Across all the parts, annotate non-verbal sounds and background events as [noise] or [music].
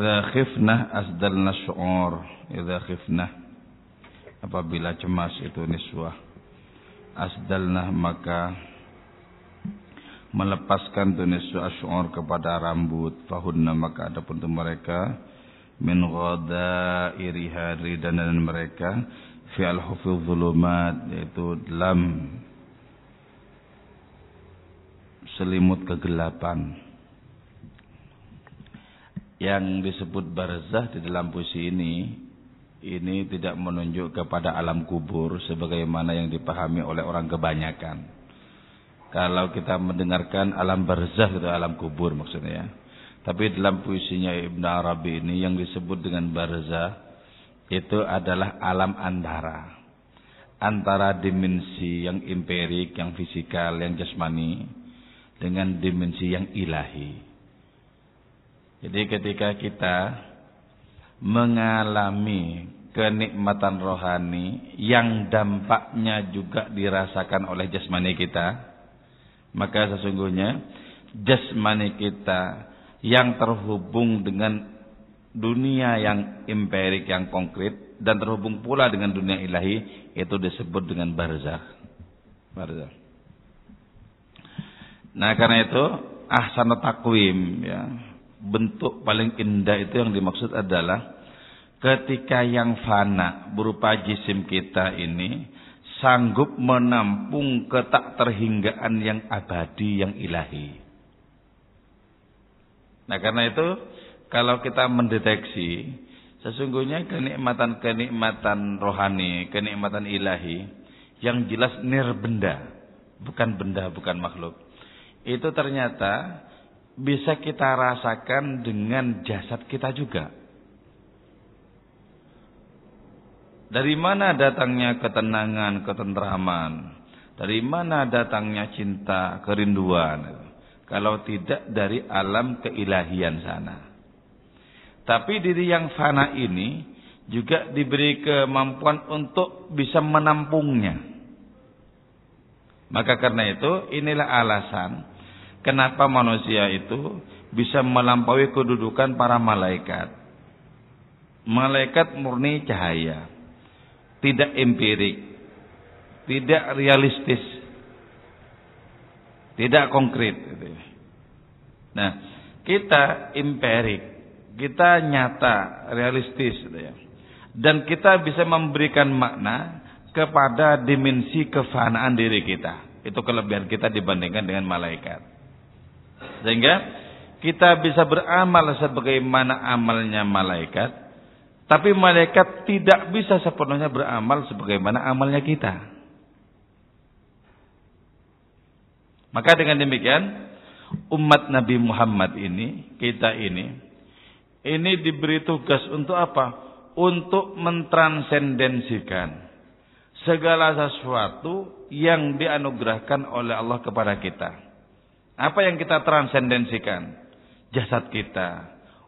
Idza khifnah asdalna syu'ur. Idza khifnah Apabila cemas itu niswah. Asdalna maka Melepaskan tu niswah syu'ur kepada rambut Fahunna maka ada pun mereka Min ghadairi hari dan mereka Fi al-hufil zulumat Yaitu dalam Selimut kegelapan yang disebut barzah di dalam puisi ini ini tidak menunjuk kepada alam kubur sebagaimana yang dipahami oleh orang kebanyakan. Kalau kita mendengarkan alam barzah itu alam kubur maksudnya ya. Tapi dalam puisinya Ibn Arabi ini yang disebut dengan barzah itu adalah alam antara. Antara dimensi yang empirik, yang fisikal, yang jasmani dengan dimensi yang ilahi. Jadi ketika kita mengalami kenikmatan rohani yang dampaknya juga dirasakan oleh jasmani kita, maka sesungguhnya jasmani kita yang terhubung dengan dunia yang empirik yang konkret dan terhubung pula dengan dunia ilahi itu disebut dengan barzakh. Barzakh. Nah, karena itu ahsanut takwim ya bentuk paling indah itu yang dimaksud adalah ketika yang fana berupa jisim kita ini sanggup menampung ketak terhinggaan yang abadi yang ilahi. Nah karena itu kalau kita mendeteksi sesungguhnya kenikmatan-kenikmatan rohani, kenikmatan ilahi yang jelas nirbenda, bukan benda, bukan makhluk. Itu ternyata bisa kita rasakan dengan jasad kita juga. Dari mana datangnya ketenangan, ketentraman? Dari mana datangnya cinta, kerinduan? Kalau tidak dari alam keilahian sana. Tapi diri yang fana ini juga diberi kemampuan untuk bisa menampungnya. Maka karena itu inilah alasan Kenapa manusia itu bisa melampaui kedudukan para malaikat? Malaikat murni cahaya, tidak empirik, tidak realistis, tidak konkret. Nah, kita empirik, kita nyata, realistis, dan kita bisa memberikan makna kepada dimensi kefanaan diri kita. Itu kelebihan kita dibandingkan dengan malaikat. Sehingga kita bisa beramal sebagaimana amalnya malaikat, tapi malaikat tidak bisa sepenuhnya beramal sebagaimana amalnya kita. Maka dengan demikian, umat Nabi Muhammad ini, kita ini, ini diberi tugas untuk apa? Untuk mentransendensikan segala sesuatu yang dianugerahkan oleh Allah kepada kita. Apa yang kita transendensikan? Jasad kita,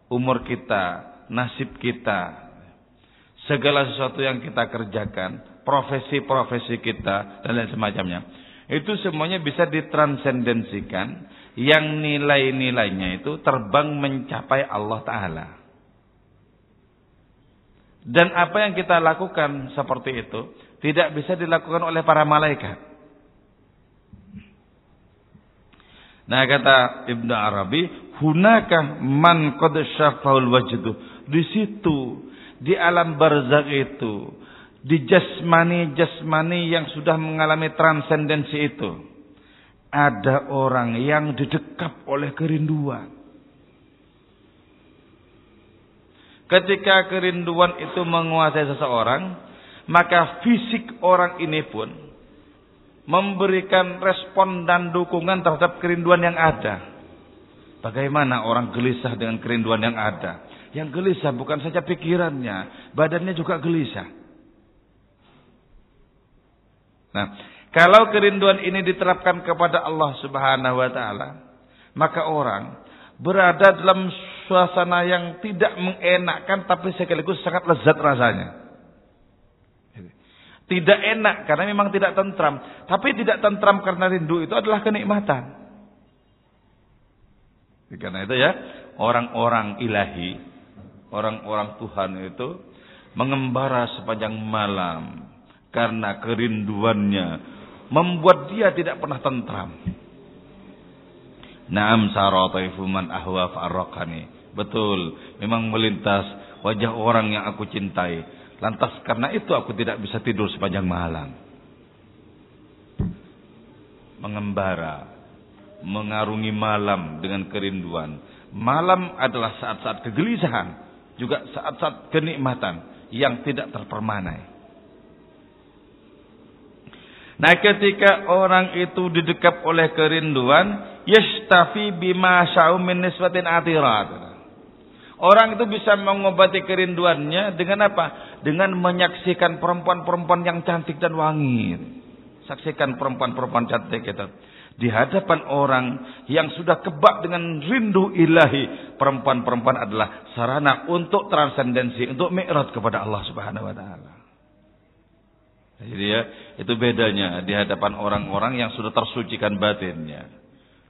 umur kita, nasib kita, segala sesuatu yang kita kerjakan, profesi-profesi kita dan lain semacamnya. Itu semuanya bisa ditransendensikan yang nilai-nilainya itu terbang mencapai Allah taala. Dan apa yang kita lakukan seperti itu tidak bisa dilakukan oleh para malaikat. Nah kata Ibnu Arabi, hunaka man qad syafaul wajdu. Di situ di alam barzakh itu, di jasmani-jasmani yang sudah mengalami transendensi itu, ada orang yang didekap oleh kerinduan. Ketika kerinduan itu menguasai seseorang, maka fisik orang ini pun memberikan respon dan dukungan terhadap kerinduan yang ada. Bagaimana orang gelisah dengan kerinduan yang ada? Yang gelisah bukan saja pikirannya, badannya juga gelisah. Nah, kalau kerinduan ini diterapkan kepada Allah Subhanahu wa taala, maka orang berada dalam suasana yang tidak mengenakkan tapi sekaligus sangat lezat rasanya. Tidak enak karena memang tidak tentram. Tapi tidak tentram karena rindu itu adalah kenikmatan. Karena itu ya, orang-orang ilahi, orang-orang Tuhan itu mengembara sepanjang malam karena kerinduannya membuat dia tidak pernah tentram. Naam sarataifu man ahwa fa'arraqani. Betul, memang melintas wajah orang yang aku cintai. Lantas karena itu aku tidak bisa tidur sepanjang malam. Mengembara, mengarungi malam dengan kerinduan. Malam adalah saat-saat kegelisahan, juga saat-saat kenikmatan yang tidak terpermanai. Nah ketika orang itu didekap oleh kerinduan, yastafi bima min nisbatin atirat. Orang itu bisa mengobati kerinduannya dengan apa? Dengan menyaksikan perempuan-perempuan yang cantik dan wangi. Saksikan perempuan-perempuan cantik itu. Di hadapan orang yang sudah kebak dengan rindu ilahi. Perempuan-perempuan adalah sarana untuk transendensi. Untuk mi'rat kepada Allah subhanahu wa ta'ala. Jadi ya, itu bedanya di hadapan orang-orang yang sudah tersucikan batinnya.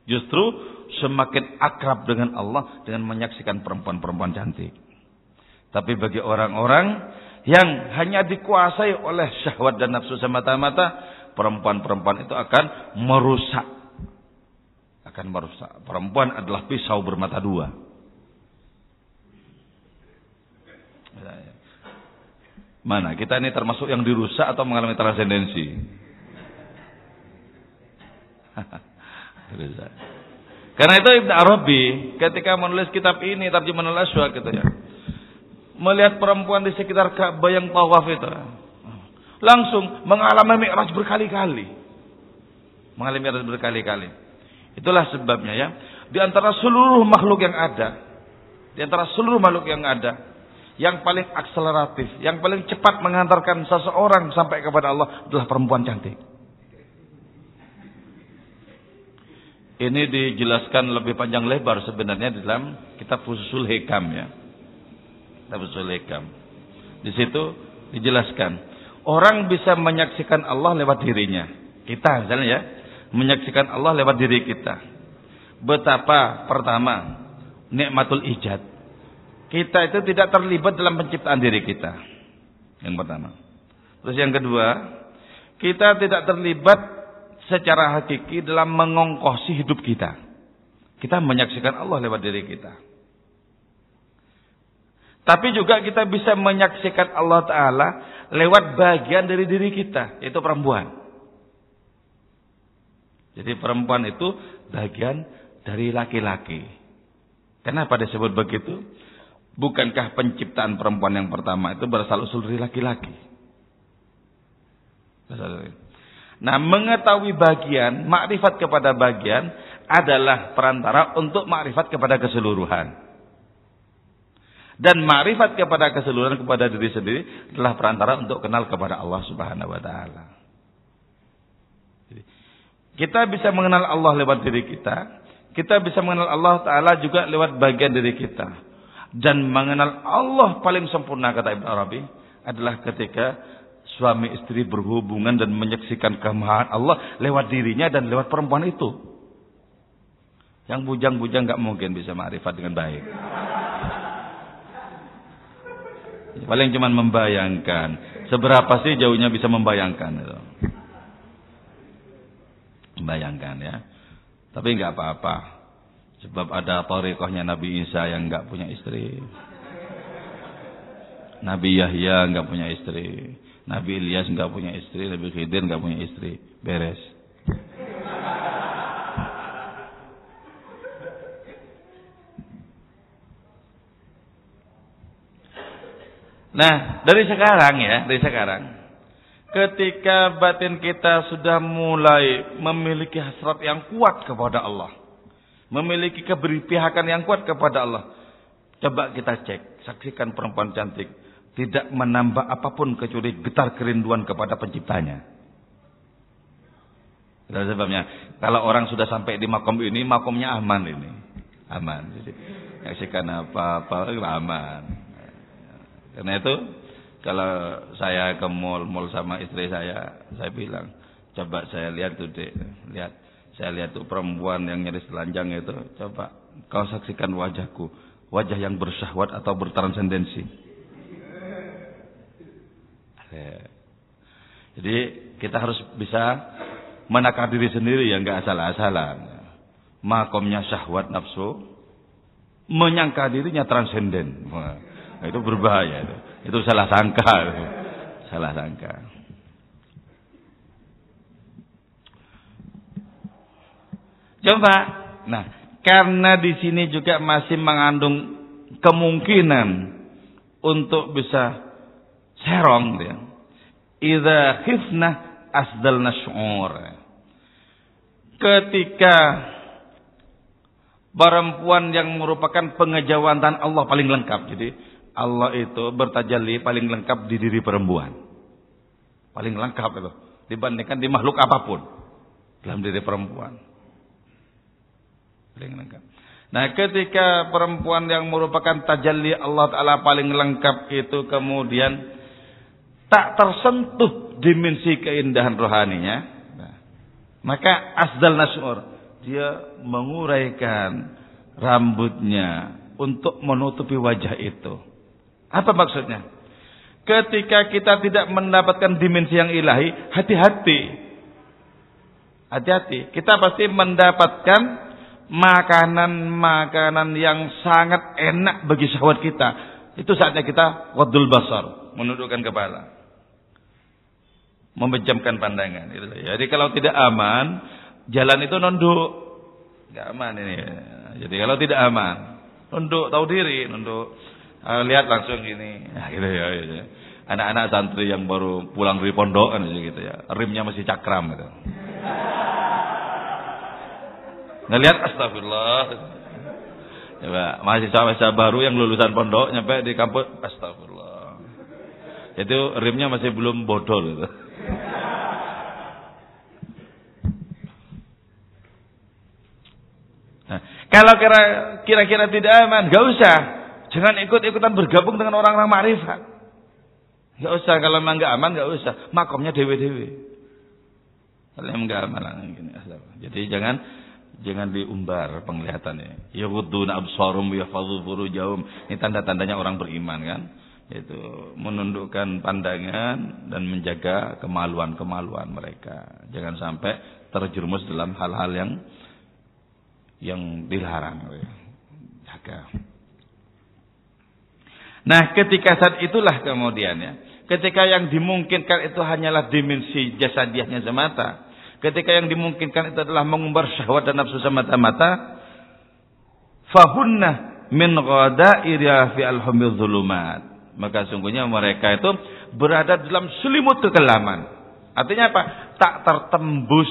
Justru semakin akrab dengan Allah dengan menyaksikan perempuan-perempuan cantik. Tapi bagi orang-orang yang hanya dikuasai oleh syahwat dan nafsu semata-mata, perempuan-perempuan itu akan merusak. Akan merusak. Perempuan adalah pisau bermata dua. Mana? Kita ini termasuk yang dirusak atau mengalami transendensi? [laughs] Karena itu Ibn Arabi ketika menulis kitab ini terjemahan al-Aswa gitu ya. Melihat perempuan di sekitar Ka'bah yang tawaf itu. Langsung mengalami mi'raj berkali-kali. Mengalami mi'raj berkali-kali. Itulah sebabnya ya. Di antara seluruh makhluk yang ada. Di antara seluruh makhluk yang ada yang paling akseleratif, yang paling cepat mengantarkan seseorang sampai kepada Allah adalah perempuan cantik. Ini dijelaskan lebih panjang lebar sebenarnya di dalam kitab Fusul Hikam ya. Kitab Fusul Hikam. Di situ dijelaskan orang bisa menyaksikan Allah lewat dirinya. Kita misalnya ya, menyaksikan Allah lewat diri kita. Betapa pertama nikmatul ijad kita itu tidak terlibat dalam penciptaan diri kita. Yang pertama. Terus yang kedua, kita tidak terlibat secara hakiki dalam mengongkosi hidup kita. Kita menyaksikan Allah lewat diri kita. Tapi juga kita bisa menyaksikan Allah Ta'ala lewat bagian dari diri kita, yaitu perempuan. Jadi perempuan itu bagian dari laki-laki. Kenapa disebut begitu? Bukankah penciptaan perempuan yang pertama itu berasal usul dari laki-laki? Nah, mengetahui bagian, makrifat kepada bagian adalah perantara untuk makrifat kepada keseluruhan. Dan makrifat kepada keseluruhan kepada diri sendiri adalah perantara untuk kenal kepada Allah Subhanahu wa taala. Kita bisa mengenal Allah lewat diri kita, kita bisa mengenal Allah taala juga lewat bagian diri kita dan mengenal Allah paling sempurna kata Ibn Arabi adalah ketika suami istri berhubungan dan menyaksikan kemahan Allah lewat dirinya dan lewat perempuan itu. Yang bujang-bujang nggak mungkin bisa ma'rifat dengan baik. Paling cuma membayangkan. Seberapa sih jauhnya bisa membayangkan itu. Membayangkan ya. Tapi nggak apa-apa. Sebab ada torikohnya Nabi Isa yang nggak punya istri. Nabi Yahya nggak punya istri. Nabi Ilyas nggak punya istri. Nabi Khidir nggak punya istri. Beres. Nah, dari sekarang ya, dari sekarang. Ketika batin kita sudah mulai memiliki hasrat yang kuat kepada Allah memiliki keberpihakan yang kuat kepada Allah. Coba kita cek, saksikan perempuan cantik tidak menambah apa pun kecuali getar kerinduan kepada penciptanya. Itulah sebabnya kalau orang sudah sampai di makom ini, makomnya aman ini. Aman. Jadi saksikan apa-apa aman. Karena itu Kalau saya ke mall, mall sama istri saya, saya bilang, coba saya lihat tuh dek, lihat, saya lihat tuh perempuan yang nyaris telanjang itu, coba kau saksikan wajahku, wajah yang bersyahwat atau bertransendensi. Jadi kita harus bisa menakar diri sendiri yang nggak asal-asalan. Makomnya syahwat nafsu, menyangka dirinya transenden. Itu berbahaya itu. Salah sangka. Salah sangka. Coba. Nah, karena di sini juga masih mengandung kemungkinan untuk bisa serong dia. Idza khifna asdalna syu'ur. Ketika perempuan yang merupakan pengejawatan Allah paling lengkap. Jadi Allah itu bertajalli paling lengkap di diri perempuan. Paling lengkap itu dibandingkan di makhluk apa pun dalam diri perempuan. Paling lengkap. Nah, ketika perempuan yang merupakan tajalli Allah taala paling lengkap itu kemudian tak tersentuh dimensi keindahan rohaninya, nah, maka asdal nasur dia menguraikan rambutnya untuk menutupi wajah itu. Apa maksudnya? Ketika kita tidak mendapatkan dimensi yang ilahi, hati-hati. Hati-hati. Kita pasti mendapatkan makanan-makanan yang sangat enak bagi syahwat kita. Itu saatnya kita wadul basar, menundukkan kepala. Memejamkan pandangan. Jadi kalau tidak aman, jalan itu nunduk. Gak aman ini. Jadi kalau tidak aman, nunduk tahu diri, nunduk Uh, lihat langsung gini. Nah, gitu ya, gitu. Anak-anak santri yang baru pulang dari pondok gitu ya. Rimnya masih cakram gitu. Ngelihat astagfirullah. Coba mahasiswa-mahasiswa baru yang lulusan pondok nyampe di kampus astagfirullah. Itu rimnya masih belum bodol gitu. Nah, kalau kira-kira tidak aman, gak usah. Jangan ikut-ikutan bergabung dengan orang-orang makrifat. Gak usah kalau memang gak aman gak usah. Makomnya dewe-dewe. Kalau memang gak aman gini. Jadi jangan jangan diumbar penglihatannya. Yaghudduna absarum yahfazu furujahum. Ini tanda-tandanya orang beriman kan. Itu menundukkan pandangan dan menjaga kemaluan-kemaluan mereka. Jangan sampai terjerumus dalam hal-hal yang yang dilarang. Jaga. Nah ketika saat itulah kemudian ya. Ketika yang dimungkinkan itu hanyalah dimensi jasadiahnya semata. Ketika yang dimungkinkan itu adalah mengumbar syahwat dan nafsu semata-mata. Fahunna min ghadairi fi al zulumat. Maka sungguhnya mereka itu berada dalam selimut kekelaman. Artinya apa? Tak tertembus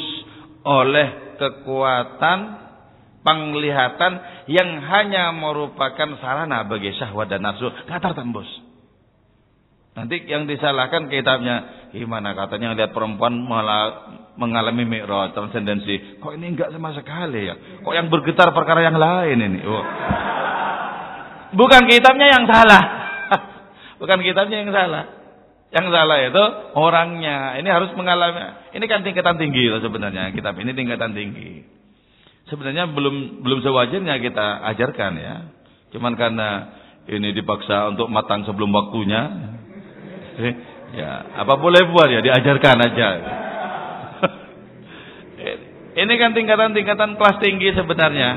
oleh kekuatan penglihatan yang hanya merupakan sarana bagi syahwat dan nafsu nggak tertembus. Nanti yang disalahkan kitabnya gimana katanya lihat perempuan malah mengalami mi'raj transendensi. Kok ini enggak sama sekali ya? Kok yang bergetar perkara yang lain ini? Oh. Bukan kitabnya yang salah. [laughs] Bukan kitabnya yang salah. Yang salah itu orangnya. Ini harus mengalami. Ini kan tingkatan tinggi loh sebenarnya kitab ini tingkatan tinggi sebenarnya belum belum sewajarnya kita ajarkan ya. Cuman karena ini dipaksa untuk matang sebelum waktunya. [laughs] ya, apa boleh buat ya diajarkan aja. Ini kan tingkatan-tingkatan kelas tinggi sebenarnya.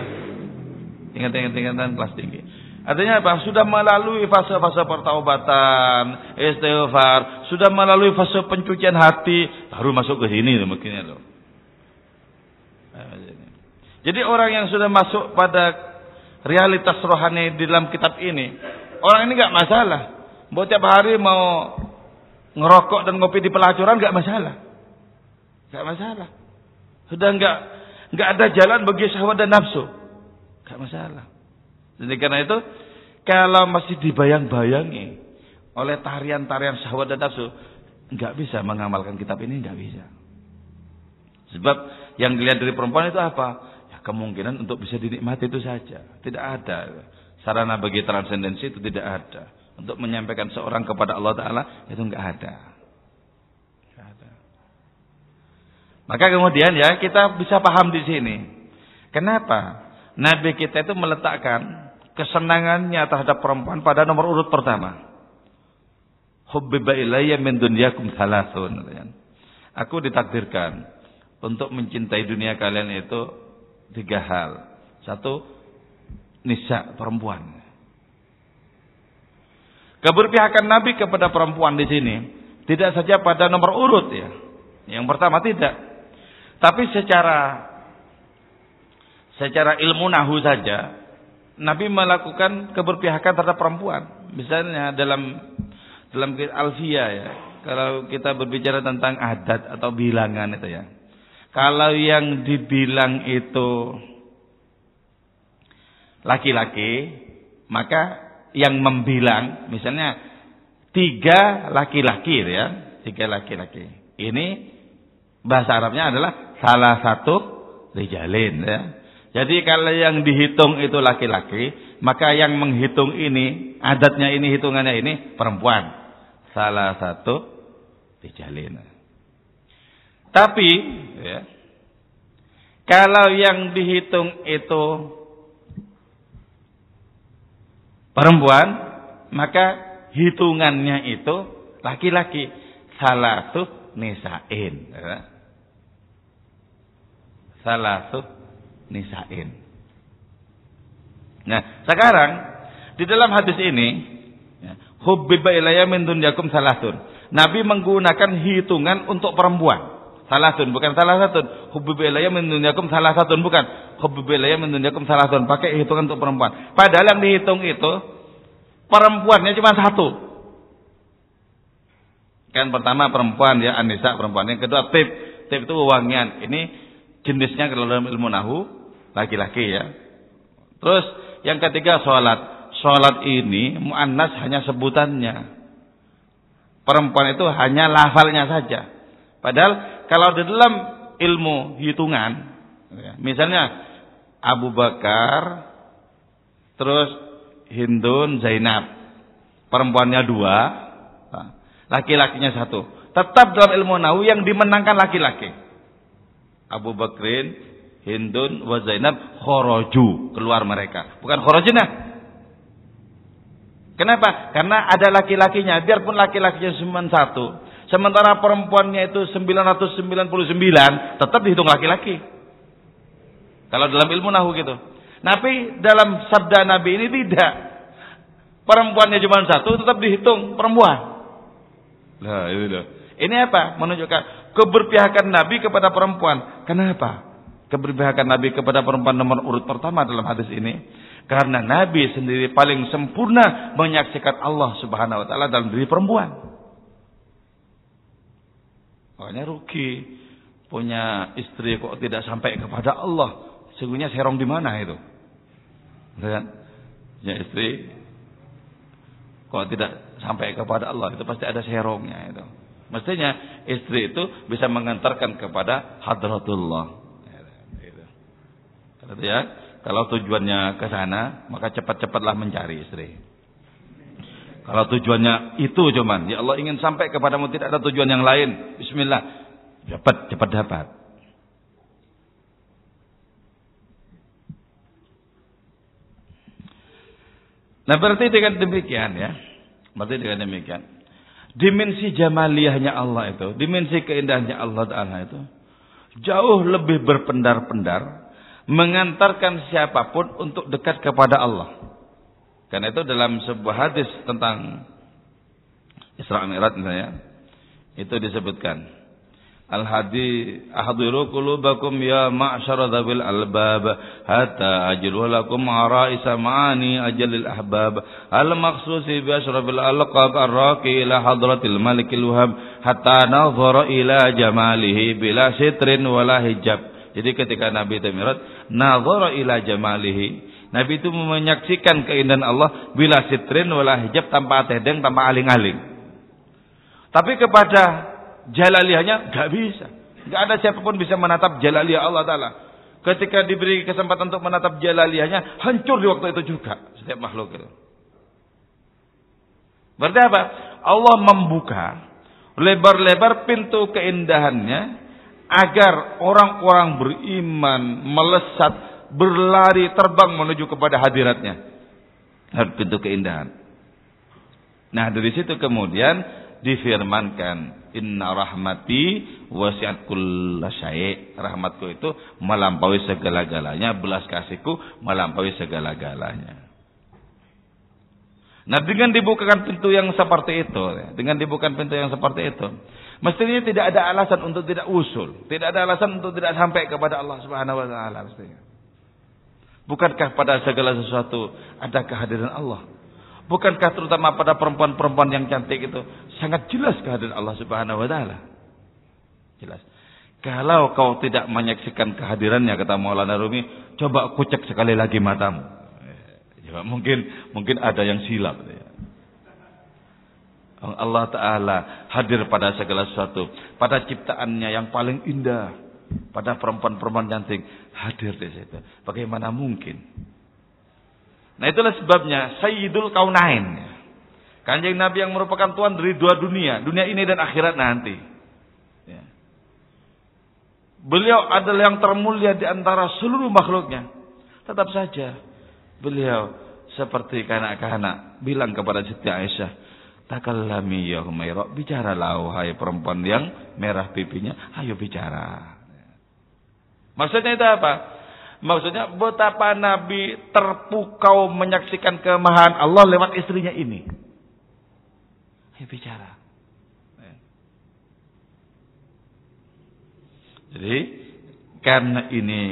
Tingkatan-tingkatan kelas tinggi. Artinya apa? Sudah melalui fase-fase pertaubatan, istighfar, sudah melalui fase pencucian hati, baru masuk ke sini mungkin loh. Jadi orang yang sudah masuk pada realitas rohani di dalam kitab ini, orang ini nggak masalah. Buat tiap hari mau ngerokok dan ngopi di pelacuran nggak masalah, nggak masalah. Sudah nggak nggak ada jalan bagi syahwat dan nafsu, nggak masalah. Jadi karena itu kalau masih dibayang-bayangi oleh tarian-tarian syahwat dan nafsu, nggak bisa mengamalkan kitab ini, nggak bisa. Sebab yang dilihat dari perempuan itu apa? kemungkinan untuk bisa dinikmati itu saja. Tidak ada sarana bagi transendensi itu tidak ada. untuk menyampaikan seorang kepada Allah Taala itu nggak ada. Nggak ada. Maka kemudian ya kita bisa paham di sini. Kenapa Nabi kita itu meletakkan kesenangannya terhadap perempuan pada nomor urut pertama. Hubbiba min dunyakum thalathun. Aku ditakdirkan untuk mencintai dunia kalian itu tiga hal. Satu, nisa perempuan. Keberpihakan Nabi kepada perempuan di sini tidak saja pada nomor urut ya. Yang pertama tidak. Tapi secara secara ilmu nahu saja Nabi melakukan keberpihakan terhadap perempuan. Misalnya dalam dalam alfia ya. Kalau kita berbicara tentang adat atau bilangan itu ya. Kalau yang dibilang itu laki-laki, maka yang membilang, misalnya tiga laki-laki ya, tiga laki-laki. Ini bahasa Arabnya adalah salah satu rijalin ya. Jadi kalau yang dihitung itu laki-laki, maka yang menghitung ini, adatnya ini, hitungannya ini perempuan. Salah satu rijalin. Tapi ya, kalau yang dihitung itu perempuan, maka hitungannya itu laki-laki. Salatu nisain. Ya. Salatu nisain. Nah, sekarang di dalam hadis ini ya, hubbiba ilayya min dunyakum salatun. Nabi menggunakan hitungan untuk perempuan. Salatun bukan salah satu. Hubbiba ilayya min dunyakum salah satu bukan. Hubbiba ilayya min dunyakum salah satu. Pakai hitungan untuk perempuan. Padahal yang dihitung itu perempuannya cuma satu. Kan pertama perempuan ya Anissa perempuan. Yang kedua tip. Tip itu wangian. Ini jenisnya kalau dalam ilmu nahu laki-laki ya. Terus yang ketiga sholat. Sholat ini mu'annas hanya sebutannya. Perempuan itu hanya lafalnya saja. Padahal kalau di dalam ilmu hitungan, ya, misalnya Abu Bakar, terus Hindun Zainab, perempuannya dua, laki-lakinya satu. Tetap dalam ilmu nahu yang dimenangkan laki-laki. Abu Bakrin, Hindun, wa Zainab khoroju keluar mereka, bukan khorojina. Kenapa? Karena ada laki-lakinya, biarpun laki-lakinya cuma satu, Sementara perempuannya itu 999 tetap dihitung laki-laki. Kalau dalam ilmu nahu gitu. Tapi dalam sabda Nabi ini tidak. Perempuannya cuma satu tetap dihitung perempuan. Nah, itu. Ini apa? Menunjukkan keberpihakan Nabi kepada perempuan. Kenapa? Keberpihakan Nabi kepada perempuan nomor urut pertama dalam hadis ini. Karena Nabi sendiri paling sempurna menyaksikan Allah subhanahu wa ta'ala dalam diri perempuan. Makanya rugi. Punya istri kok tidak sampai kepada Allah. Sesungguhnya serong di mana itu? Kan? Ya istri kok tidak sampai kepada Allah itu pasti ada serongnya itu. Mestinya istri itu bisa mengantarkan kepada hadratullah. Ya. Kalau tujuannya ke sana, maka cepat-cepatlah mencari istri. Kalau tujuannya itu cuman, ya Allah ingin sampai kepadamu tidak ada tujuan yang lain. Bismillah. Cepat, cepat dapat. Nah berarti dengan demikian ya. Berarti dengan demikian. Dimensi jamaliyahnya Allah itu. Dimensi keindahannya Allah Ta'ala itu. Jauh lebih berpendar-pendar. Mengantarkan siapa pun untuk dekat kepada Allah. Karena itu dalam sebuah hadis tentang Isra Mi'raj misalnya itu disebutkan Al hadi ahdiru qulubakum ya ma'syara dzabil albab hatta ajlu lakum araisa ma'ani ajalil ahbab. Al maqsusi bi asrabil alqab arraqi ila hadratil malikil wahab hatta nazara ila jamalihi bila sitrin wala hijab. Jadi ketika Nabi Mi'raj nazara ila jamalihi. Nabi itu menyaksikan keindahan Allah bila sitrin wala hijab tanpa tedeng, tanpa aling-aling. Tapi kepada jalaliyahnya nggak bisa. Nggak ada siapa pun bisa menatap jalaliyah Allah Taala. Ketika diberi kesempatan untuk menatap jalaliyahnya, hancur di waktu itu juga setiap makhluk itu. Berarti apa? Allah membuka lebar-lebar pintu keindahannya agar orang-orang beriman melesat, berlari, terbang menuju kepada hadiratnya. Pintu keindahan. Nah dari situ kemudian difirmankan Inna rahmati wasiat kullasyai. Rahmatku itu melampaui segala-galanya, belas kasihku melampaui segala-galanya. Nah dengan dibukakan pintu yang seperti itu, dengan dibukakan pintu yang seperti itu, mestinya tidak ada alasan untuk tidak usul, tidak ada alasan untuk tidak sampai kepada Allah Subhanahu Wa Taala mestinya. Bukankah pada segala sesuatu ada kehadiran Allah? Bukankah terutama pada perempuan-perempuan yang cantik itu sangat jelas kehadiran Allah Subhanahu Wa Taala? Jelas. Kalau kau tidak menyaksikan kehadirannya kata Maulana Rumi, coba kucek sekali lagi matamu. Ya, mungkin mungkin ada yang silap. Allah Ta'ala hadir pada segala sesuatu. Pada ciptaannya yang paling indah. Pada perempuan-perempuan cantik. Hadir di situ. Bagaimana mungkin? Nah itulah sebabnya Sayyidul Kaunain. Kanjeng Nabi yang merupakan Tuhan dari dua dunia. Dunia ini dan akhirat nanti. Ya. Beliau adalah yang termulia di antara seluruh makhluknya. Tetap saja Beliau seperti kanak-kanak bilang kepada Siti Aisyah, "Takallami ya Humairah, bicaralah wahai perempuan yang merah pipinya, ayo bicara." Maksudnya itu apa? Maksudnya betapa Nabi terpukau menyaksikan kemahan Allah lewat istrinya ini. Ayo bicara. Jadi karena ini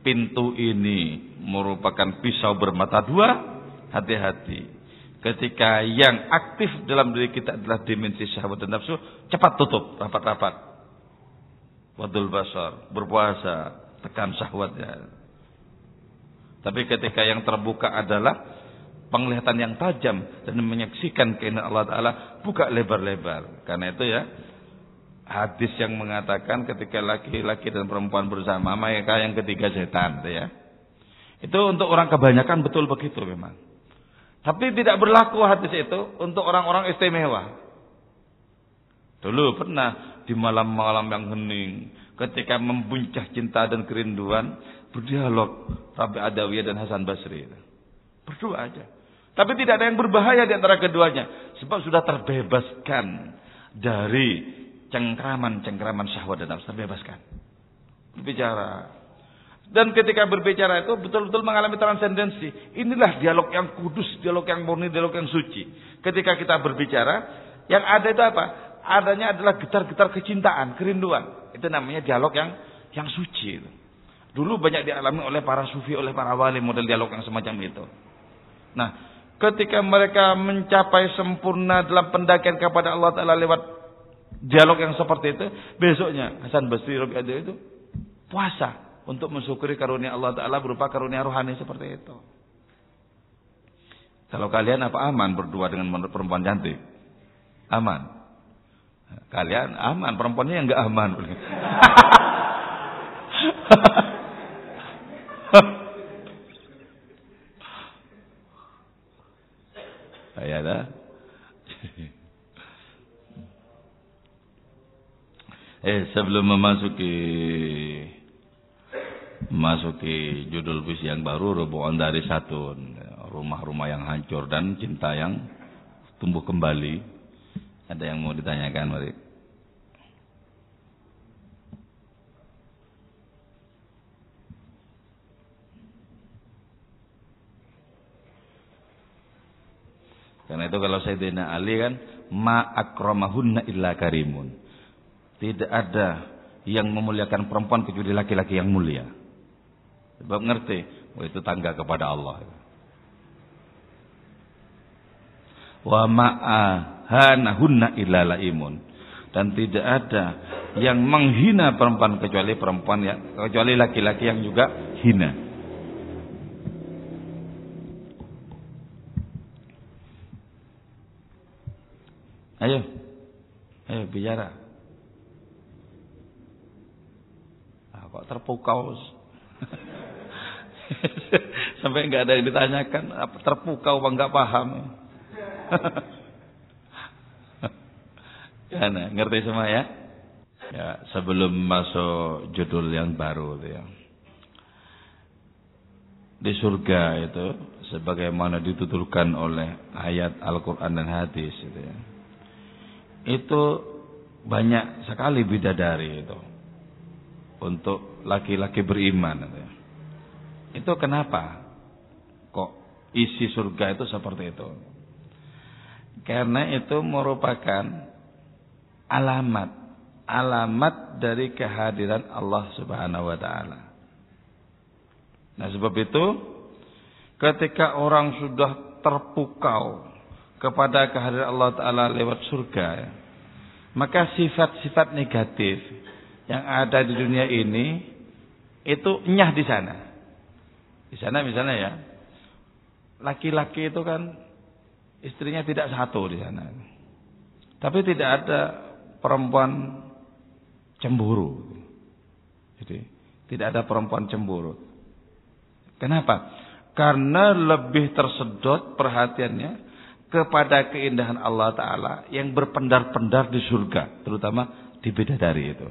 pintu ini merupakan pisau bermata dua, hati-hati. Ketika yang aktif dalam diri kita adalah dimensi syahwat dan nafsu, cepat tutup rapat-rapat. Wadul basar, berpuasa, tekan syahwatnya. Tapi ketika yang terbuka adalah penglihatan yang tajam dan menyaksikan keindahan Allah Ta'ala, buka lebar-lebar. Karena itu ya, hadis yang mengatakan ketika laki-laki dan perempuan bersama, maka yang ketiga setan. Ya. Itu untuk orang kebanyakan betul begitu memang. Tapi tidak berlaku hadis itu untuk orang-orang istimewa. Dulu pernah di malam-malam yang hening, ketika membuncah cinta dan kerinduan, berdialog Rabi Adawiyah dan Hasan Basri. Berdua aja. Tapi tidak ada yang berbahaya di antara keduanya. Sebab sudah terbebaskan dari cengkraman-cengkraman syahwat dan nafsu. Terbebaskan. Berbicara. Dan ketika berbicara itu betul-betul mengalami transendensi. Inilah dialog yang kudus, dialog yang murni, dialog yang suci. Ketika kita berbicara, yang ada itu apa? Adanya adalah getar-getar kecintaan, kerinduan. Itu namanya dialog yang yang suci. Dulu banyak dialami oleh para sufi, oleh para wali model dialog yang semacam itu. Nah, ketika mereka mencapai sempurna dalam pendakian kepada Allah Taala lewat dialog yang seperti itu, besoknya Hasan Basri Rabi itu puasa untuk mensyukuri karunia Allah Ta'ala berupa karunia rohani seperti itu. Kalau kalian apa aman berdua dengan perempuan cantik? Aman. Kalian aman, perempuannya yang enggak aman. [laughs] Ya dah. [laughs] eh sebelum memasuki Masuki judul puisi yang baru Rubuhan dari satu Rumah-rumah yang hancur dan cinta yang tumbuh kembali Ada yang mau ditanyakan mari Karena itu kalau Sayyidina Ali kan ma akramahunna illa karimun. Tidak ada yang memuliakan perempuan kecuali laki-laki yang mulia. Sebab ngerti, oh itu tangga kepada Allah. Wa ma'ahanahunna illa laimun. Dan tidak ada yang menghina perempuan kecuali perempuan yang kecuali laki-laki yang juga hina. Ayo. Ayo bicara. Ah, kok terpukau [laughs] Sampai nggak ada yang ditanyakan, terpukau apa nggak paham. [laughs] Karena ngerti semua ya? Ya, sebelum masuk judul yang baru itu ya. Di surga itu sebagaimana dituturkan oleh ayat Al-Qur'an dan hadis itu ya. Itu banyak sekali bidadari itu untuk laki-laki beriman itu. Ya. Itu kenapa? Kok isi surga itu seperti itu? Karena itu merupakan alamat alamat dari kehadiran Allah Subhanahu wa taala. Nah, sebab itu ketika orang sudah terpukau kepada kehadiran Allah taala lewat surga, maka sifat-sifat negatif yang ada di dunia ini itu nyah di sana. Di sana misalnya ya, laki-laki itu kan istrinya tidak satu di sana. Tapi tidak ada perempuan cemburu. Jadi tidak ada perempuan cemburu. Kenapa? Karena lebih tersedot perhatiannya kepada keindahan Allah Ta'ala yang berpendar-pendar di surga. Terutama di bidadari itu.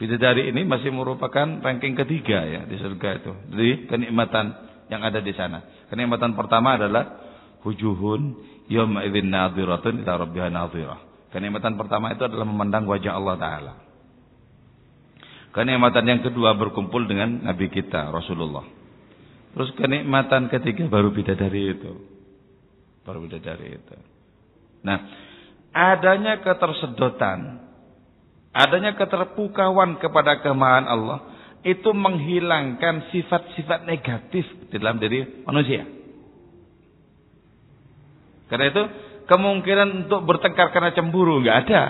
Bidadari ini masih merupakan ranking ketiga ya di surga itu. Jadi kenikmatan yang ada di sana. Kenikmatan pertama adalah wujuhun yawma idzin nadhiratun ila rabbiha nadhirah. Kenikmatan pertama itu adalah memandang wajah Allah taala. Kenikmatan yang kedua berkumpul dengan nabi kita Rasulullah. Terus kenikmatan ketiga baru bidadari itu. Baru bidadari itu. Nah, adanya ketersedotan, adanya keterpukauan kepada kemahan Allah itu menghilangkan sifat-sifat negatif dalam diri manusia. Karena itu kemungkinan untuk bertengkar karena cemburu nggak ada,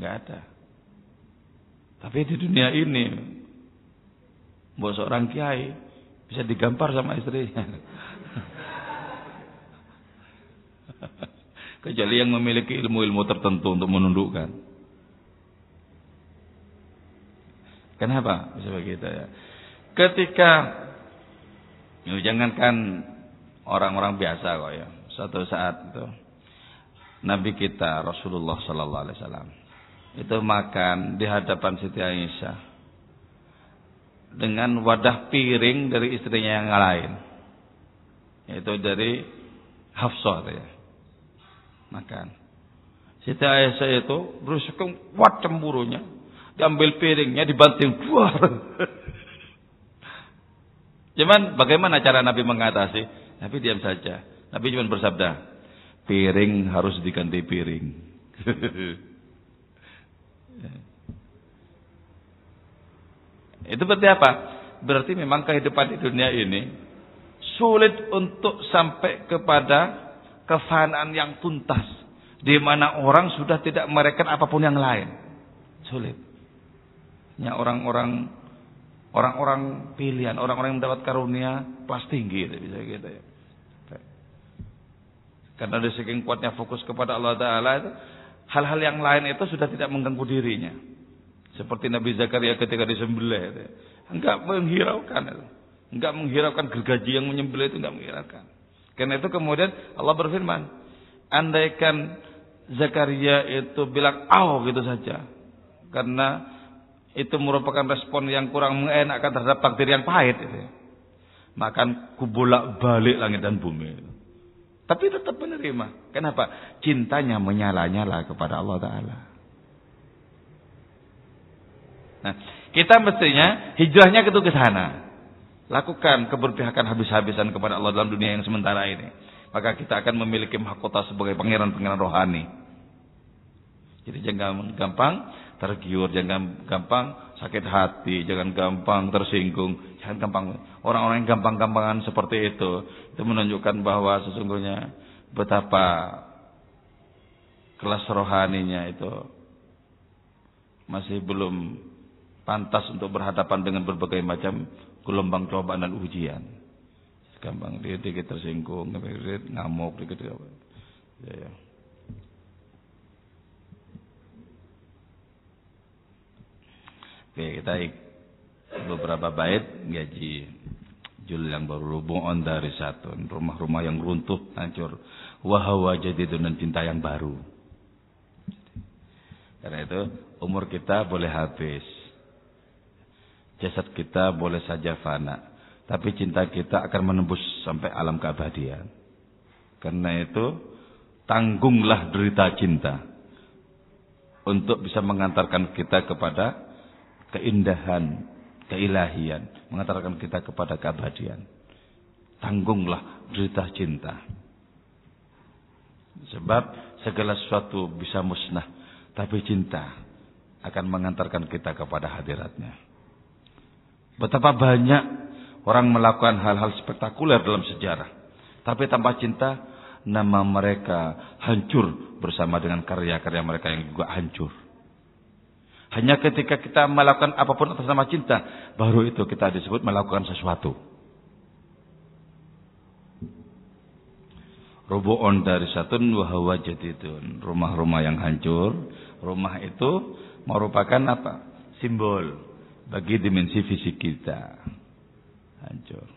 nggak ada. Tapi di dunia ini, buat seorang kiai bisa digampar sama istrinya. [laughs] Kecuali yang memiliki ilmu-ilmu tertentu untuk menundukkan. Kenapa bisa begitu ya? Ketika jangankan orang-orang biasa kok ya Suatu saat itu Nabi kita Rasulullah sallallahu alaihi wasallam itu makan di hadapan Siti Aisyah dengan wadah piring dari istrinya yang lain. Yaitu dari Hafsah ya. Makan. Siti Aisyah itu berusaha kuat cemburunya. Diambil piringnya dibanting keluar. [laughs] Cuman bagaimana cara Nabi mengatasi? Nabi diam saja. Nabi cuma bersabda, piring harus diganti piring. [laughs] Itu berarti apa? Berarti memang kehidupan di dunia ini sulit untuk sampai kepada kefanaan yang tuntas di mana orang sudah tidak mereka apa pun yang lain. Sulit. Ya orang-orang orang-orang pilihan, orang-orang yang mendapat karunia kelas tinggi bisa gitu ya. Karena dari saking kuatnya fokus kepada Allah Ta'ala itu, hal-hal yang lain itu sudah tidak mengganggu dirinya. Seperti Nabi Zakaria ketika disembelih itu. Enggak menghiraukan itu. Enggak menghiraukan gergaji yang menyembelih itu enggak menghiraukan. Karena itu kemudian Allah berfirman, andaikan Zakaria itu bilang aw gitu saja. Karena itu merupakan respon yang kurang mengenakan terhadap takdir yang pahit itu. Maka kubolak balik langit dan bumi. Itu. Tapi tetap menerima. Kenapa? Cintanya menyala-nyala kepada Allah Ta'ala. Nah, kita mestinya hijrahnya ke sana. Lakukan keberpihakan habis-habisan kepada Allah dalam dunia yang sementara ini. Maka kita akan memiliki mahkota sebagai pangeran-pangeran rohani. Jadi jangan gampang tergiur, jangan gampang sakit hati, jangan gampang tersinggung, jangan gampang. Orang-orang yang gampang-gampangan seperti itu, itu menunjukkan bahwa sesungguhnya betapa kelas rohaninya itu masih belum pantas untuk berhadapan dengan berbagai macam gelombang cobaan dan ujian. Gampang dia dikit tersinggung, dikit ngamuk, dikit apa. Ya, ya. Oke, kita beberapa bait gaji jul yang baru on dari satu rumah-rumah yang runtuh hancur wahawa jadi dengan cinta yang baru Karena itu umur kita boleh habis. Jasad kita boleh saja fana. Tapi cinta kita akan menembus sampai alam keabadian. Karena itu tanggunglah derita cinta. Untuk bisa mengantarkan kita kepada keindahan, keilahian. Mengantarkan kita kepada keabadian. Tanggunglah derita cinta. Sebab segala sesuatu bisa musnah. Tapi cinta akan mengantarkan kita kepada hadiratnya. Betapa banyak orang melakukan hal-hal spektakuler dalam sejarah. Tapi tanpa cinta, nama mereka hancur bersama dengan karya-karya mereka yang juga hancur. Hanya ketika kita melakukan apa pun atas nama cinta, baru itu kita disebut melakukan sesuatu. Rubu'un dari satun wahawa jadidun. Rumah-rumah yang hancur. Rumah itu merupakan apa? Simbol bagi dimensi fisik kita. Hancur.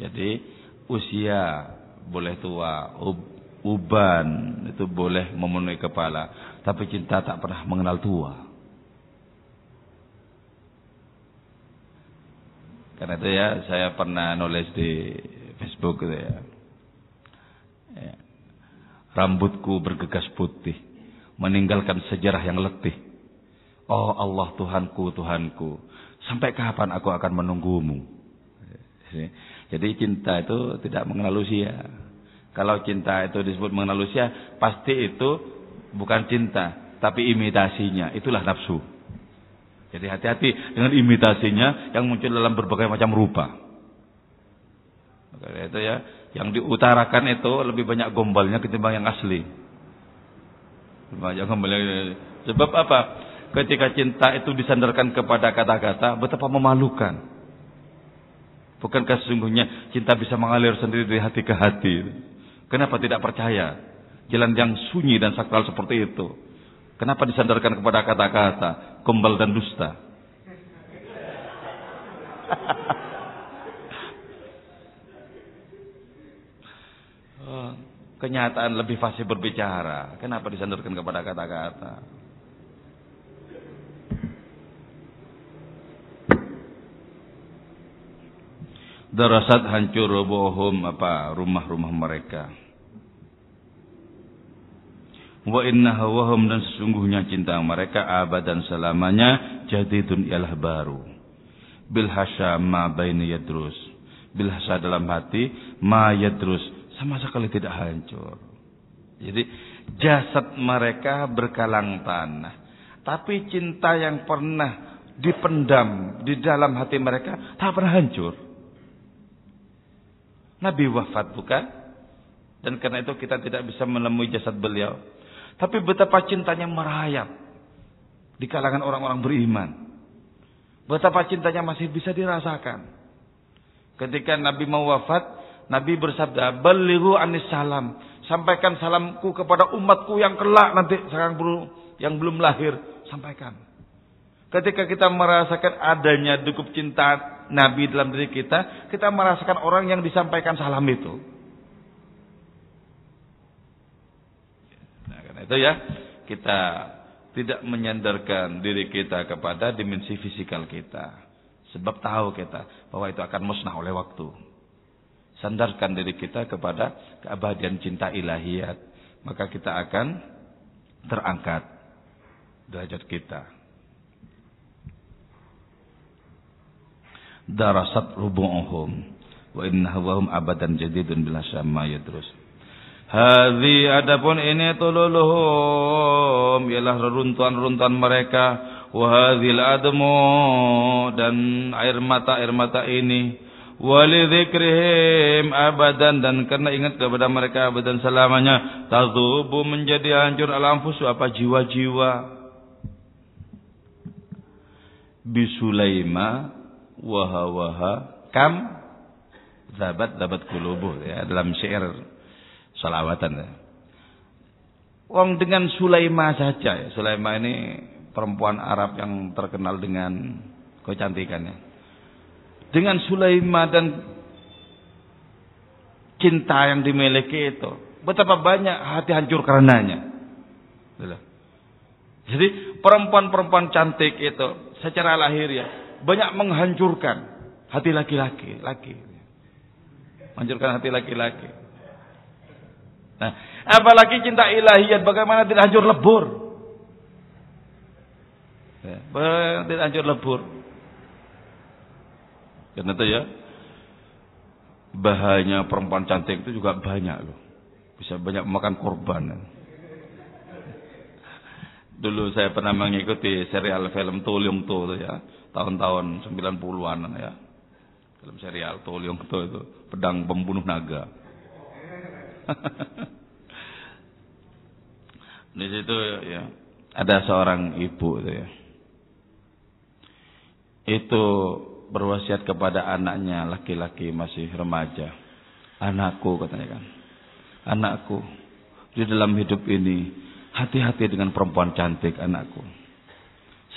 Jadi usia boleh tua, uban itu boleh memenuhi kepala. Tapi cinta tak pernah mengenal tua. Karena itu ya saya pernah nulis di Facebook gitu ya Ya. Rambutku bergegas putih, meninggalkan sejarah yang letih. Oh Allah Tuhanku, Tuhanku, sampai kapan aku akan menunggumu? Jadi cinta itu tidak mengenal usia. Kalau cinta itu disebut mengenal usia, pasti itu bukan cinta, tapi imitasinya. Itulah nafsu. Jadi hati-hati dengan imitasinya yang muncul dalam berbagai macam rupa. Maka itu ya, yang diutarakan itu lebih banyak gombalnya ketimbang yang asli. Banyak gombalnya. Sebab apa? Ketika cinta itu disandarkan kepada kata-kata, betapa memalukan. Bukankah sesungguhnya cinta bisa mengalir sendiri dari hati ke hati? Kenapa tidak percaya? Jalan yang sunyi dan sakral seperti itu. Kenapa disandarkan kepada kata-kata, gombal dan dusta? [laughs] kenyataan lebih fasih berbicara. Kenapa disandarkan kepada kata-kata? Darasat hancur robohum apa rumah-rumah mereka. Wa inna hawahum dan sesungguhnya cinta mereka abad dan selamanya jadidun ialah baru. Bil hasya ma baini yadrus. Bil hasya dalam hati ma yadrus sama sekali tidak hancur. Jadi jasad mereka berkalang tanah. Tapi cinta yang pernah dipendam di dalam hati mereka tak pernah hancur. Nabi wafat bukan? Dan karena itu kita tidak bisa menemui jasad beliau. Tapi betapa cintanya merayap di kalangan orang-orang beriman. Betapa cintanya masih bisa dirasakan. Ketika Nabi mau wafat, Nabi bersabda, "Balighu anis salam." Sampaikan salamku kepada umatku yang kelak nanti sekarang belum yang belum lahir, sampaikan. Ketika kita merasakan adanya dukup cinta Nabi dalam diri kita, kita merasakan orang yang disampaikan salam itu. Nah, karena itu ya, kita tidak menyandarkan diri kita kepada dimensi fisikal kita. Sebab tahu kita bahwa itu akan musnah oleh waktu sandarkan diri kita kepada keabadian cinta ilahiyat, maka kita akan terangkat derajat kita. Darasat rubu'uhum wa inna abadan jadidun bila syamma yadrus. Hadhi adapun ini tululuhum ialah reruntuhan-reruntuhan mereka. Wa hadhil admu dan air mata air mata ini. Walidzikrihim abadan dan karena ingat kepada mereka abadan selamanya tazubu menjadi hancur alamfusu apa jiwa-jiwa. Bisulaima waha waha kam zabat zabat kulubuh ya dalam syair salawatan. Wong dengan Sulaima saja ya. Sulaima ini perempuan Arab yang terkenal dengan kecantikannya dengan Sulaiman dan cinta yang dimiliki itu. Betapa banyak hati hancur karenanya. Jadi perempuan-perempuan cantik itu secara lahir ya banyak menghancurkan hati laki-laki, laki. Menghancurkan hati laki-laki. Nah, apalagi cinta ilahiyat bagaimana tidak hancur lebur? Ya, tidak hancur lebur. Karena itu ya bahayanya perempuan cantik itu juga banyak loh. Bisa banyak makan korban. Dulu saya pernah mengikuti serial film Tulyung Tu ya, tahun-tahun 90-an ya. Film serial Tulyung Tu itu, pedang pembunuh naga. Di situ ya ada seorang ibu itu ya. Itu berwasiat kepada anaknya laki-laki masih remaja. Anakku katanya kan. Anakku di dalam hidup ini Hati-hati dengan perempuan cantik anakku.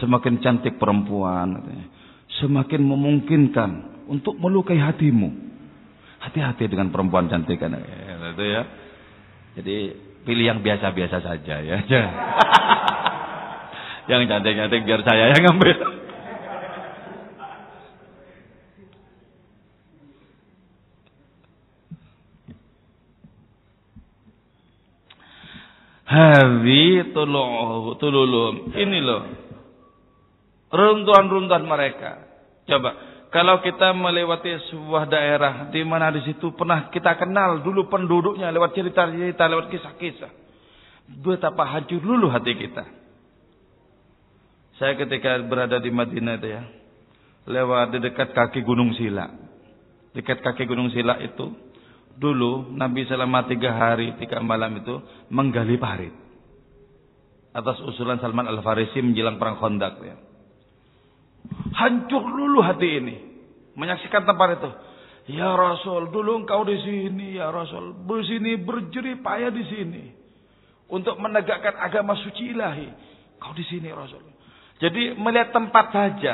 Semakin cantik perempuan, semakin memungkinkan untuk melukai hatimu. Hati-hati dengan perempuan cantik anak. Ya, itu ya. Jadi pilih yang biasa-biasa saja ya. [laughs] yang cantik-cantik biar saya yang ambil. Hawi tululum. Ini loh. Runtuhan-runtuhan mereka. Coba. Kalau kita melewati sebuah daerah di mana di situ pernah kita kenal dulu penduduknya lewat cerita-cerita, lewat kisah-kisah. Betapa hancur dulu hati kita. Saya ketika berada di Madinah itu ya, lewat di dekat kaki Gunung Sila. Dekat kaki Gunung Sila itu, Dulu Nabi selama tiga hari tiga malam itu menggali parit atas usulan Salman Al Farisi menjelang perang Khandaq ya. Hancur dulu hati ini menyaksikan tempat itu. Ya Rasul, dulu engkau di sini ya Rasul, di sini berjerih payah di sini untuk menegakkan agama suci ilahi. Kau di sini Rasul. Jadi melihat tempat saja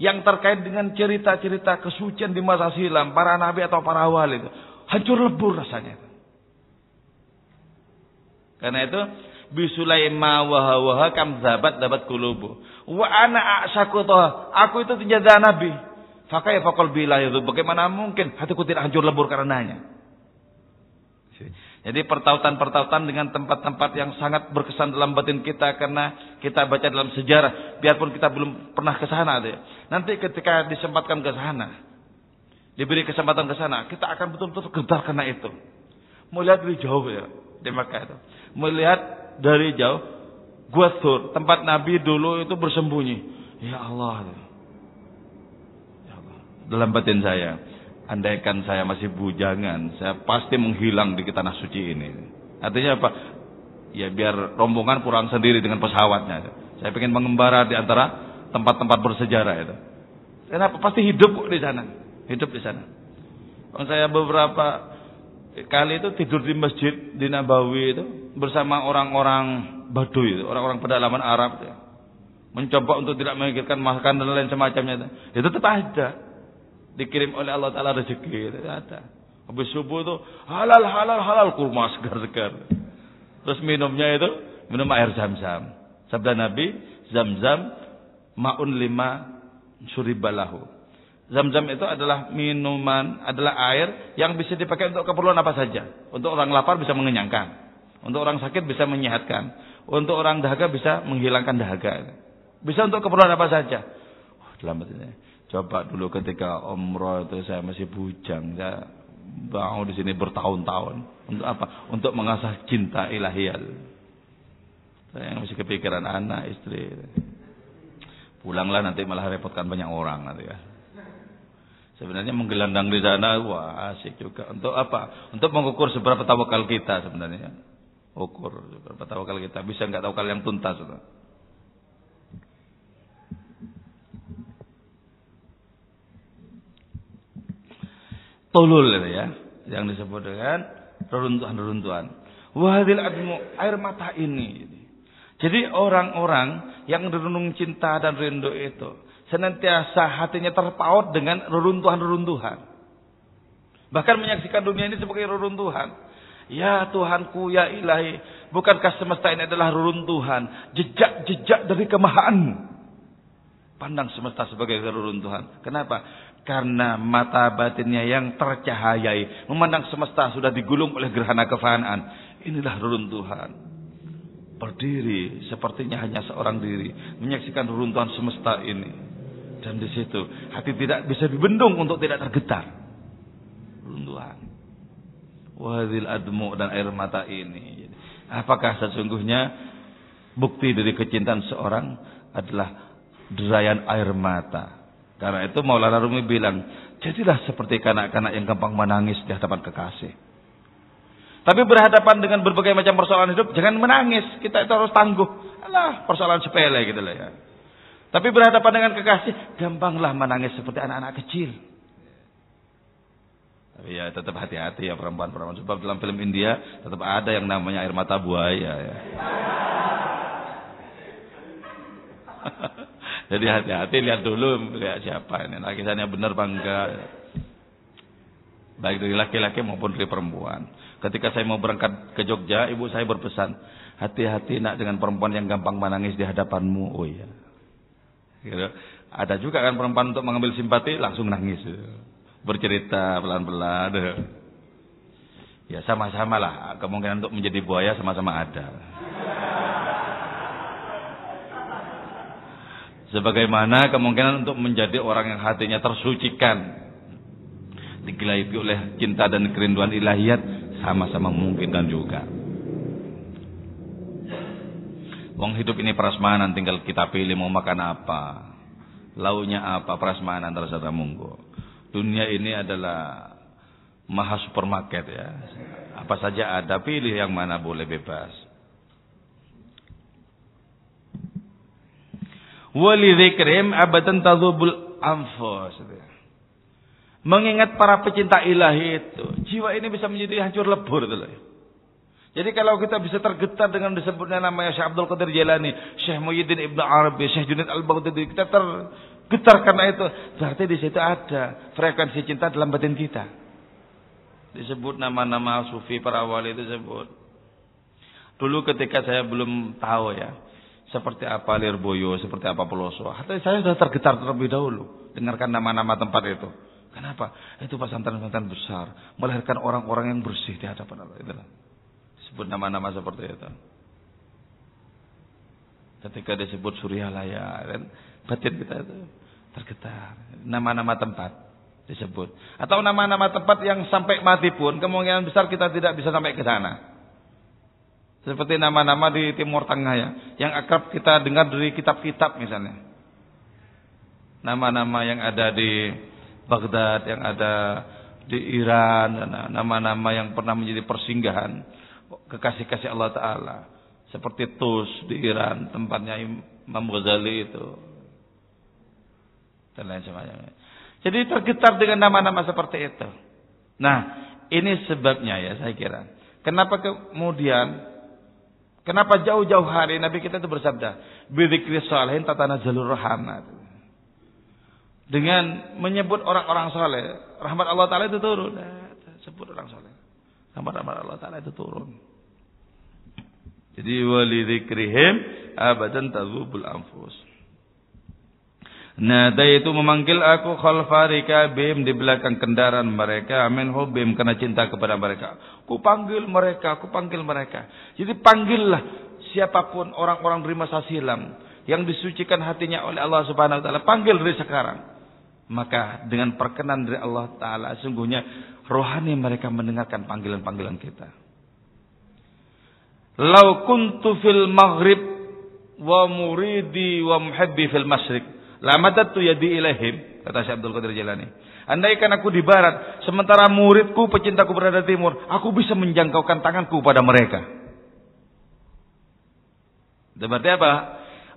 yang terkait dengan cerita-cerita kesucian di masa silam para nabi atau para wali itu Hancur lebur rasanya. Karena itu bisulaima waha waha kam dapat kulubu. Wa ana asyakutoh. Aku itu tidak nabi. Fakai fakol bila itu. Bagaimana mungkin hatiku tidak hancur lebur karenanya. Jadi pertautan-pertautan dengan tempat-tempat yang sangat berkesan dalam batin kita karena kita baca dalam sejarah, biarpun kita belum pernah ke sana. Nanti ketika disempatkan ke sana, diberi kesempatan ke sana, kita akan betul-betul gentar karena itu. Melihat dari jauh ya di Makkah itu. Melihat dari jauh Gua Thur, tempat Nabi dulu itu bersembunyi. Ya Allah. Ya Allah. Dalam batin saya, andaikan saya masih bujangan, saya pasti menghilang di tanah suci ini. Artinya apa? Ya biar rombongan pulang sendiri dengan pesawatnya. Saya ingin mengembara di antara tempat-tempat bersejarah itu. Kenapa? Pasti hidup di sana hidup di sana. Saya beberapa kali itu tidur di masjid di Nabawi itu bersama orang-orang Baduy orang-orang pedalaman Arab itu. Mencoba untuk tidak memikirkan makan dan lain semacamnya itu. Itu tetap ada. Dikirim oleh Allah Taala rezeki itu ada. Habis subuh itu halal halal halal kurma segar-segar. Terus minumnya itu minum air zam-zam. Sabda Nabi, zam-zam maun lima suribalahu. Zam-zam itu adalah minuman, adalah air yang bisa dipakai untuk keperluan apa saja. Untuk orang lapar bisa mengenyangkan. Untuk orang sakit bisa menyehatkan. Untuk orang dahaga bisa menghilangkan dahaga. Bisa untuk keperluan apa saja. Oh, dalam ini. Coba dulu ketika umroh itu saya masih bujang. Saya mau di sini bertahun-tahun. Untuk apa? Untuk mengasah cinta ilahiyah. Saya masih kepikiran anak, istri. Pulanglah nanti malah repotkan banyak orang nanti ya. Sebenarnya menggelandang di sana wah asik juga. Untuk apa? Untuk mengukur seberapa tawakal kita sebenarnya. Ukur seberapa tawakal kita. Bisa nggak tawakal yang tuntas. Tulul itu ya. Yang disebut dengan reruntuhan-reruntuhan. Wahadil admu air mata ini. Jadi orang-orang yang renung cinta dan rindu itu senantiasa hatinya terpaut dengan reruntuhan-reruntuhan. Bahkan menyaksikan dunia ini sebagai reruntuhan. Ya Tuhanku, ya ilahi. Bukankah semesta ini adalah reruntuhan. Jejak-jejak dari kemahaanmu. Pandang semesta sebagai reruntuhan. Kenapa? Karena mata batinnya yang tercahayai. Memandang semesta sudah digulung oleh gerhana kefanaan. Inilah reruntuhan. Berdiri sepertinya hanya seorang diri. Menyaksikan reruntuhan semesta ini. Dan di situ hati tidak bisa dibendung untuk tidak tergetar. Reruntuhan wadil admu dan air mata ini. Apakah sesungguhnya bukti dari kecintaan seorang adalah derayan air mata? Karena itu Maulana Rumi bilang, jadilah seperti kanak-kanak yang gampang menangis di hadapan kekasih. Tapi berhadapan dengan berbagai macam persoalan hidup, jangan menangis. Kita itu harus tangguh. Alah, persoalan sepele gitu lah ya. Tapi berhadapan dengan kekasih, gampanglah menangis seperti anak-anak kecil. Tapi ya tetap hati-hati ya perempuan-perempuan. Sebab dalam film India tetap ada yang namanya air mata buaya ya. [laughs] Jadi hati-hati lihat dulu lihat siapa ini lakisannya benar bangga. Baik dari laki-laki maupun dari perempuan. Ketika saya mau berangkat ke Jogja, ibu saya berpesan, hati-hati nak dengan perempuan yang gampang menangis di hadapanmu. Oh iya. Gitu. Ada juga kan perempuan untuk mengambil simpati langsung nangis bercerita pelan-pelan. Ya sama-sama lah. Kemungkinan untuk menjadi buaya sama-sama ada. Sebagaimana kemungkinan untuk menjadi orang yang hatinya tersucikan. Digelapi oleh cinta dan kerinduan ilahiyat. Sama-sama mungkin dan juga. Wong hidup ini prasmanan tinggal kita pilih mau makan apa. Launya apa prasmanan terserah monggo. Dunia ini adalah maha supermarket ya. Apa saja ada, pilih yang mana boleh bebas. Walidzikrim abadan tadzubul anfus. Mengingat para pecinta ilahi itu, jiwa ini bisa menjadi hancur lebur gitu Jadi kalau kita bisa tergetar dengan disebutnya namanya Syekh Abdul Qadir Jalani, Syekh Muhyiddin Ibn Arabi, Syekh Junaid Al-Baghdadi, kita ter Getar karena itu. Berarti di situ ada frekuensi cinta dalam batin kita. Disebut nama-nama sufi para wali itu sebut. Dulu ketika saya belum tahu ya. Seperti apa Lirboyo, seperti apa Peloso. Hati saya sudah tergetar terlebih dahulu. Dengarkan nama-nama tempat itu. Kenapa? Itu pesantren-pesantren besar. Melahirkan orang-orang yang bersih di hadapan Allah. Itulah. Sebut nama-nama seperti itu. Ketika disebut Surya Laya. Dan batin kita itu tergetar. Nama-nama tempat disebut. Atau nama-nama tempat yang sampai mati pun kemungkinan besar kita tidak bisa sampai ke sana. Seperti nama-nama di Timur Tengah ya, yang akrab kita dengar dari kitab-kitab misalnya. Nama-nama yang ada di Baghdad, yang ada di Iran, nama-nama yang pernah menjadi persinggahan kekasih-kasih Allah Ta'ala. Seperti Tus di Iran, tempatnya Imam Ghazali itu dan lain sebagainya. Jadi tergetar dengan nama-nama seperti itu. Nah, ini sebabnya ya saya kira. Kenapa kemudian kenapa jauh-jauh hari Nabi kita itu bersabda, "Bidzikri shalihin tatanazzalur rahmat." Dengan menyebut orang-orang soleh, rahmat Allah Taala itu turun. Sebut orang soleh, rahmat Allah Taala itu turun. Jadi wali dzikrihim abadan tadzubul anfus. Nada itu memanggil aku khalfarika bim di belakang kendaraan mereka amin hubim karena cinta kepada mereka. Ku panggil mereka, ku panggil mereka. Jadi panggillah siapa pun orang-orang dari masa silam yang disucikan hatinya oleh Allah Subhanahu wa taala, panggil dari sekarang. Maka dengan perkenan dari Allah taala sungguhnya rohani mereka mendengarkan panggilan-panggilan kita. Lau kuntu fil maghrib wa muridi wa muhibbi fil masyriq Lamadatu yadi ilaihim, kata Syekh Abdul Qadir Jalani. Andaikan aku di barat, sementara muridku, pecintaku berada di timur, aku bisa menjangkaukan tanganku pada mereka. Itu berarti apa?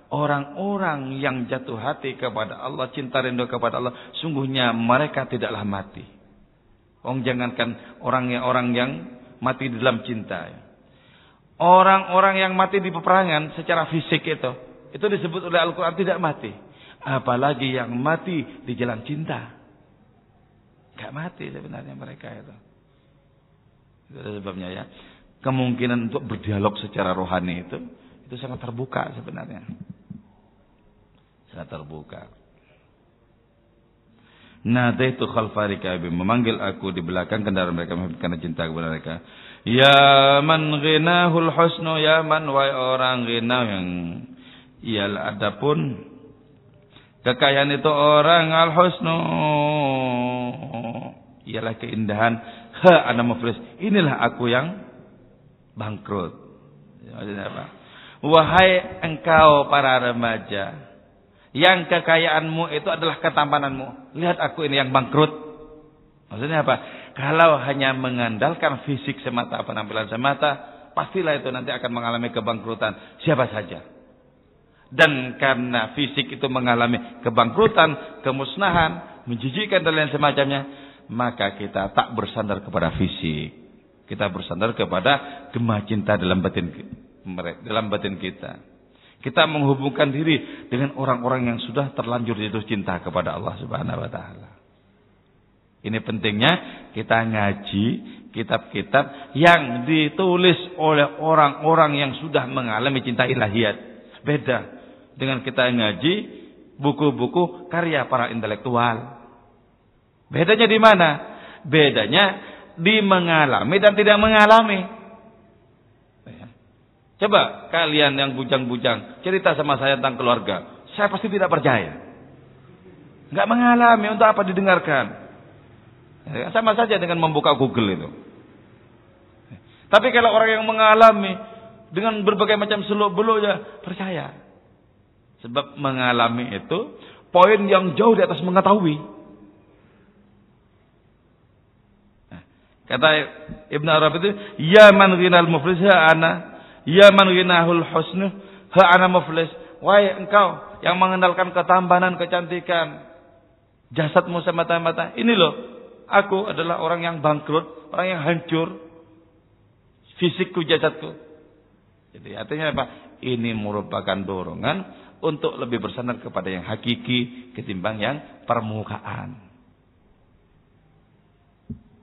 Orang-orang yang jatuh hati kepada Allah, cinta rindu kepada Allah, sungguhnya mereka tidaklah mati. Orang jangankan orang yang orang yang mati di dalam cinta. Orang-orang yang mati di peperangan secara fisik itu, itu disebut oleh Al-Quran tidak mati. Apalagi yang mati di jalan cinta. Gak mati sebenarnya mereka itu. Itu sebabnya ya. Kemungkinan untuk berdialog secara rohani itu itu sangat terbuka sebenarnya. Sangat terbuka. itu khalfari kabi memanggil aku di belakang kendaraan mereka karena cinta kepada mereka. Ya man ghinahul husnu ya man wai orang ghina yang ialah adapun kekayaan itu orang al husnu ialah keindahan. Ha ana muflis inilah aku yang bangkrut. Maksudnya apa? Wahai engkau para remaja yang kekayaanmu itu adalah ketampananmu lihat aku ini yang bangkrut. Maksudnya apa? Kalau hanya mengandalkan fisik semata penampilan semata pastilah itu nanti akan mengalami kebangkrutan. Siapa saja dan karena fisik itu mengalami kebangkrutan, kemusnahan, menjijikkan dan lain semacamnya, maka kita tak bersandar kepada fisik. Kita bersandar kepada gemah cinta dalam batin dalam batin kita. Kita menghubungkan diri dengan orang-orang yang sudah terlanjur jatuh cinta kepada Allah Subhanahu wa taala. Ini pentingnya kita ngaji kitab-kitab yang ditulis oleh orang-orang yang sudah mengalami cinta ilahiyat. Beda dengan kita ngaji buku-buku karya para intelektual. Bedanya di mana? Bedanya di mengalami dan tidak mengalami. Ya. Coba kalian yang bujang-bujang cerita sama saya tentang keluarga. Saya pasti tidak percaya. Enggak mengalami untuk apa didengarkan. Ya, sama saja dengan membuka Google itu. Tapi kalau orang yang mengalami dengan berbagai macam seluk-beluknya percaya. Sebab mengalami itu poin yang jauh di atas mengetahui. Nah, kata Ibn Arab itu, Ya man ghinal muflis ana, Ya man ghinahul husnu ha ana muflis. Wahai engkau yang mengenalkan ketampanan, kecantikan, jasadmu semata-mata. Ini loh, aku adalah orang yang bangkrut, orang yang hancur. Fisikku, jasadku. Jadi artinya apa? Ini merupakan dorongan untuk lebih bersandar kepada yang hakiki ketimbang yang permukaan.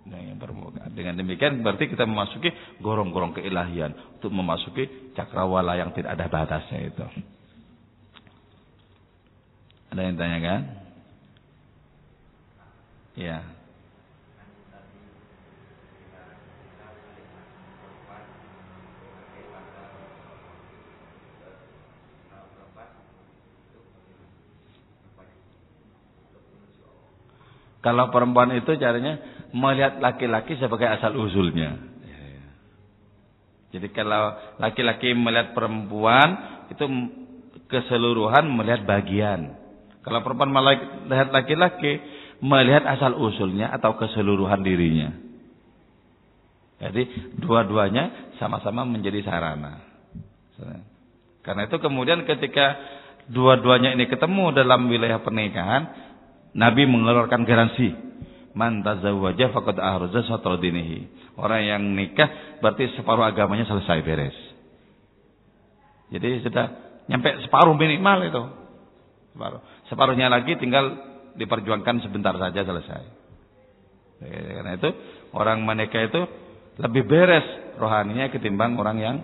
Nah, yang permukaan. Dengan demikian berarti kita memasuki gorong-gorong keilahian untuk memasuki cakrawala yang tidak ada batasnya itu. Ada yang tanyakan? Ya. Kalau perempuan itu caranya melihat laki-laki sebagai asal usulnya. Jadi kalau laki-laki melihat perempuan itu keseluruhan melihat bagian. Kalau perempuan melihat laki-laki melihat asal usulnya atau keseluruhan dirinya. Jadi dua-duanya sama-sama menjadi sarana. Karena itu kemudian ketika dua-duanya ini ketemu dalam wilayah pernikahan, Nabi mengeluarkan garansi. Man tazawwaja faqad ahraza satra dinihi. Orang yang nikah berarti separuh agamanya selesai beres. Jadi sudah nyampe separuh minimal itu. Separuh. Separuhnya lagi tinggal diperjuangkan sebentar saja selesai. Karena itu orang menikah itu lebih beres rohaninya ketimbang orang yang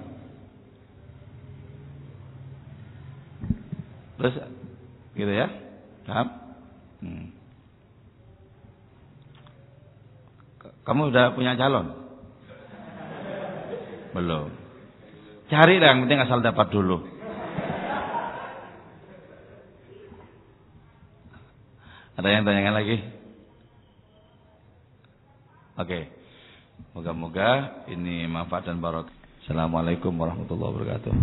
terus gitu ya. Paham? Hmm. Kamu udah punya calon? Belum. Cari lah, yang penting asal dapat dulu. Ada yang tanyakan lagi? Oke. Moga-moga ini manfaat dan barokah. Assalamualaikum warahmatullahi wabarakatuh.